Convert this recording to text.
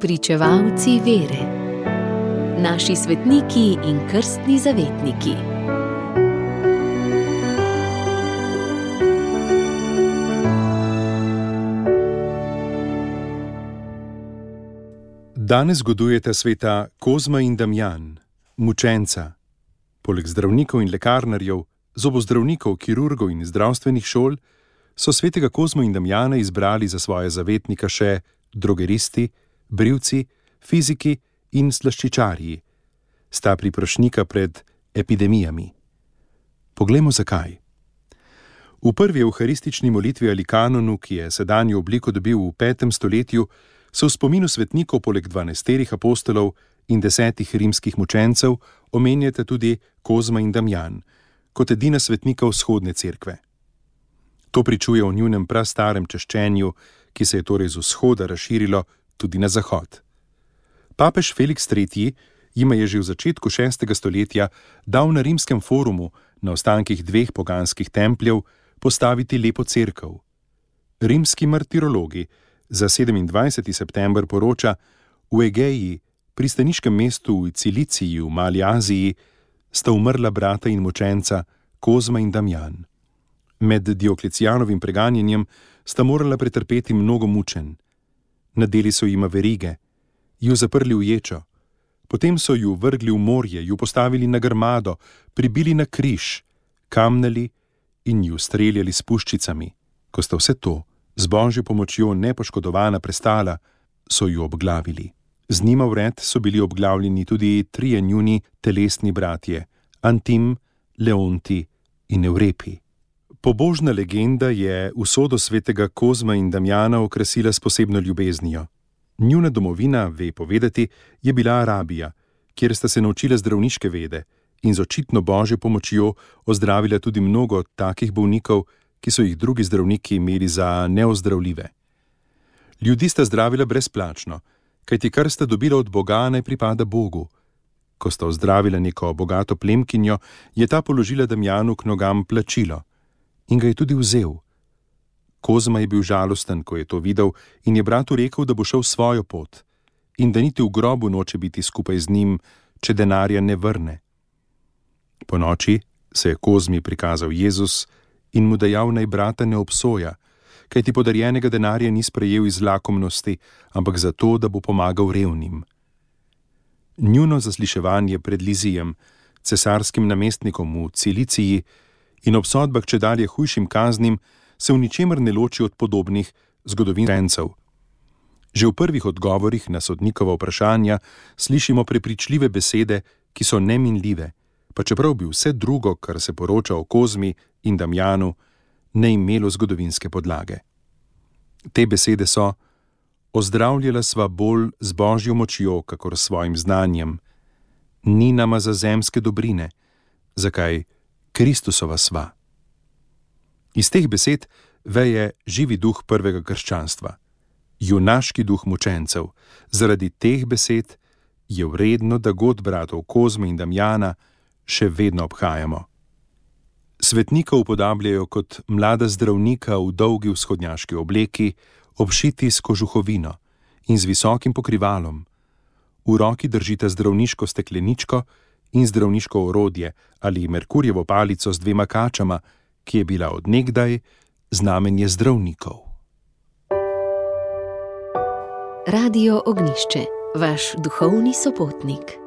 Pričevalci vere, naši svetniki in krstni zavetniki. Danes zgodujete sveta Kozma in Damjan, mučenca. Poleg zdravnikov in lekarnarjev, zobozdravnikov, kirurgov in zdravstvenih šol, so svetega Kozma in Damjana izbrali za svoje zavetnika še drogeristi, brivci, fiziki in slaščičarji, sta priprošnika pred epidemijami. Poglejmo zakaj. V prvi euharistični molitvi ali kanonu, ki je sedanjo obliko dobil v petem stoletju, so v spominu svetnikov poleg dvanajsterih apostolov in desetih rimskih mučencev omenjate tudi Kozma in Damjan, kot edina svetnika vzhodne cerkve. To pričuje o njunem prastarem češčenju, ki se je torej z vzhoda razširilo tudi na zahod. Papež Felix III. jim je že v začetku 6. stoletja dal na rimskem forumu na ostankih dveh poganskih templjev postaviti lepo cerkev. Rimski martirologi za 27. september poroča, v Egeji, pristaniškem mestu v Ciliciji v Mali Aziji, sta umrla brata in močenca Kozma in Damjan. Med Dioklecijanovim preganjanjem sta morala pretrpeti mnogo mučen. Nadeli so jima verige, ju zaprli v ječo, potem so ju vrgli v morje, ju postavili na grmado, pribili na križ, kamnili in ju streljali s puščicami. Ko sta vse to z božjo pomočjo nepoškodovana prestala, so ju obglavili. Z njima vred so bili obglavljeni tudi trije njuni telesni bratje: Antim, Leonti in Eurepi. Pobožna legenda je usodo svetega Kozma in Damjana okrasila s posebno ljubeznijo. Njuna domovina, ve povedati, je bila Arabija, kjer sta se naučila zdravniške vede in z očitno božjo pomočjo ozdravila tudi mnogo takih bolnikov, ki so jih drugi zdravniki imeli za neozdravljive. Ljudi sta zdravila brezplačno, kajti kar sta dobila od Boga, naj pripada Bogu. Ko sta ozdravila neko bogato plemkinjo, je ta položila Damjanu k nogam plačilo in ga je tudi vzel. Kozma je bil žalosten, ko je to videl, in je bratu rekel, da bo šel svojo pot in da niti v grobu noče biti skupaj z njim, če denarja ne vrne. Po noči se je Kozmi prikazal Jezus in mu dejal naj brata ne obsoja, kajti podarjenega denarja ni sprejel iz lakomnosti, ampak zato, da bo pomagal revnim. Njuno zasliševanje pred Lizijem, cesarskim namestnikom v Ciliciji, in obsodbah če dalje hujšim kaznim, se v ničemer ne loči od podobnih zgodovincev. Že v prvih odgovorih na sodnikova vprašanja slišimo prepričljive besede, ki so neminljive, pa čeprav bi vse drugo, kar se poroča o Kozmi in Damjanu, ne imelo zgodovinske podlage. Te besede so: Ozdravljala sva bolj z božjo močjo, kakor s svojim znanjem, ni nama za zemske dobrine, zakaj Kristusova sva. Iz teh besed veje živi duh prvega krščanstva, junaški duh mučencev. Zaradi teh besed je vredno, da god bratov Kozme in Damjana še vedno obhajamo. Svetnika upodabljajo kot mlada zdravnika v dolgi vzhodnjaški obleki, obšiti s kožuhovino in z visokim pokrivalom. V roki držite zdravniško stekleničko, in zdravniško orodje ali Merkurjevo palico z dvema kačama, ki je bila odnegdaj znamenje zdravnikov. Radio Ognišče, vaš duhovni sopotnik.